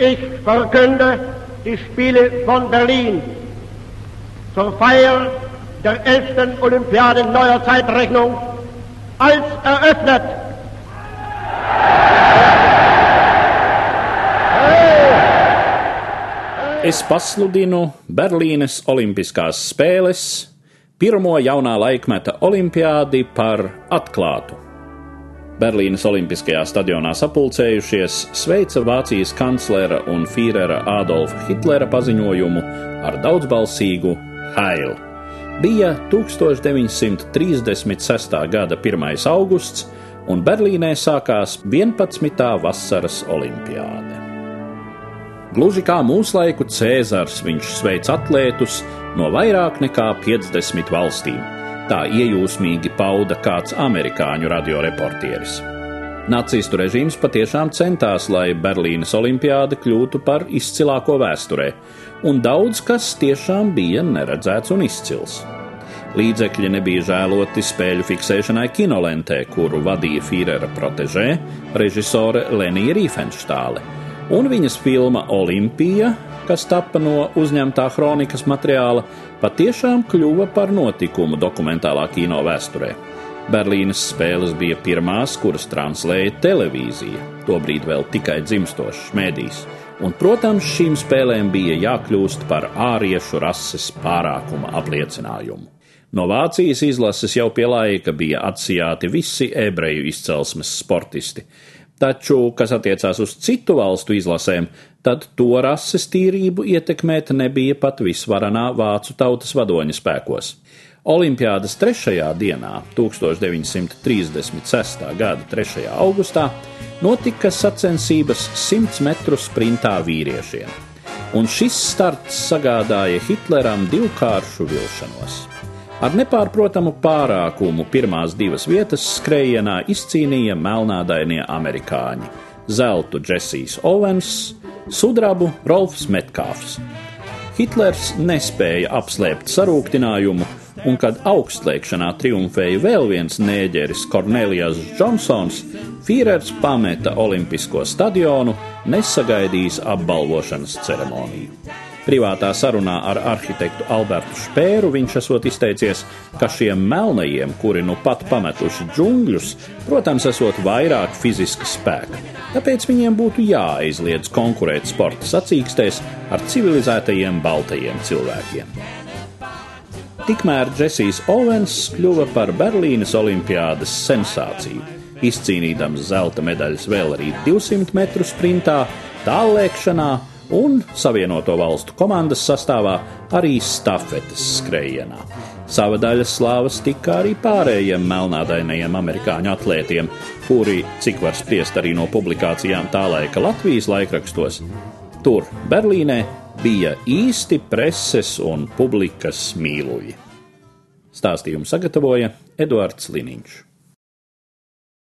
Ich verkünde die Spiele von Berlin zur Feier der 11. Olympiade neuer Zeitrechnung als eröffnet. Es pasludinu Berlīnes Olimpiskās spēles pirmo jaunā laikmeta olimpiādi par atklātu. Berlīnes Olimpiskajā stadionā sapulcējušies sveica Vācijas kanclera un Führera Adolfa Hitlera paziņojumu ar daudzbalsīgu Hail. Bija 1936. gada 1. augusts, un Berlīnē sākās 11. vasaras olimpiāde. Gluži kā mūslaiku Cēzars, viņš sveic atlētus no vairāk nekā 50 valstīm tā iejūsmīgi pauda kāds amerikāņu radioreportieris. Nacistu režīms patiešām centās, lai Berlīnes olimpiāde kļūtu par izcilāko vēsturē, un daudz kas tiešām bija neredzēts un izcils. Līdzekļi nebija žēloti spēļu fiksēšanai kinolentē, kuru vadīja Führera protežē, režisore Lenija Riefenštāle, un viņas filma Olimpija kas tappa no uzņemtā kronikas materiāla, patiešām kļuva par notikumu dokumentālā kino vēsturē. Berlīnes spēles bija pirmās, kuras translēja televīzija, tobrīd vēl tikai dzimstošs mēdījis, un, protams, šīm spēlēm bija jākļūst par āriešu rases pārākuma apliecinājumu. No Vācijas izlases jau pie laika bija atsijāti visi ebreju izcelsmes sportisti, taču, kas attiecās uz citu valstu izlasēm, tad to rases tīrību ietekmēt nebija pat visvarenā vācu tautas vadoņa spēkos. Olimpiādas trešajā dienā, 1936. gada 3. augustā, notika sacensības 100 metru sprintā vīriešiem, un šis starts sagādāja Hitleram divkāršu vilšanos. Ar nepārprotamu pārākumu pirmās divas vietas skrējienā izcīnīja melnādainie amerikāņi - zeltu Džesijs Ovens sudrabu Rolfs Metkāfs. Hitlers nespēja apslēpt sarūktinājumu, un kad augstliekšanā triumfēja vēl viens nēģeris Kornelijas Džonsons, Fīrers pameta Olimpisko stadionu, nesagaidījis apbalvošanas ceremoniju. Privātā sarunā ar arhitektu Albertu Špēru viņš esot izteicies, ka šiem melnajiem, kuri nu pat pametuši džungļus, protams, esot vairāk fiziska spēka. Tāpēc viņiem būtu jāaizliedz konkurēt sporta sacīkstēs ar civilizētajiem baltajiem cilvēkiem. Tikmēr Džesijs Ovens kļuva par Berlīnes Olimpiādas sensāciju, izcīnīdams zelta medaļas vēl arī 200 metru sprintā, tālēkšanā un Savienoto valstu komandas sastāvā arī stafetes skrējienā. Sava daļa slāvas tika arī pārējiem melnādainajiem amerikāņu atlētiem, kuri, cik var spriest arī no publikācijām tā laika Latvijas laikrakstos, tur, Berlīnē, bija īsti preses un publikas mīluļi. Stāstījumu sagatavoja Eduards Liniņš.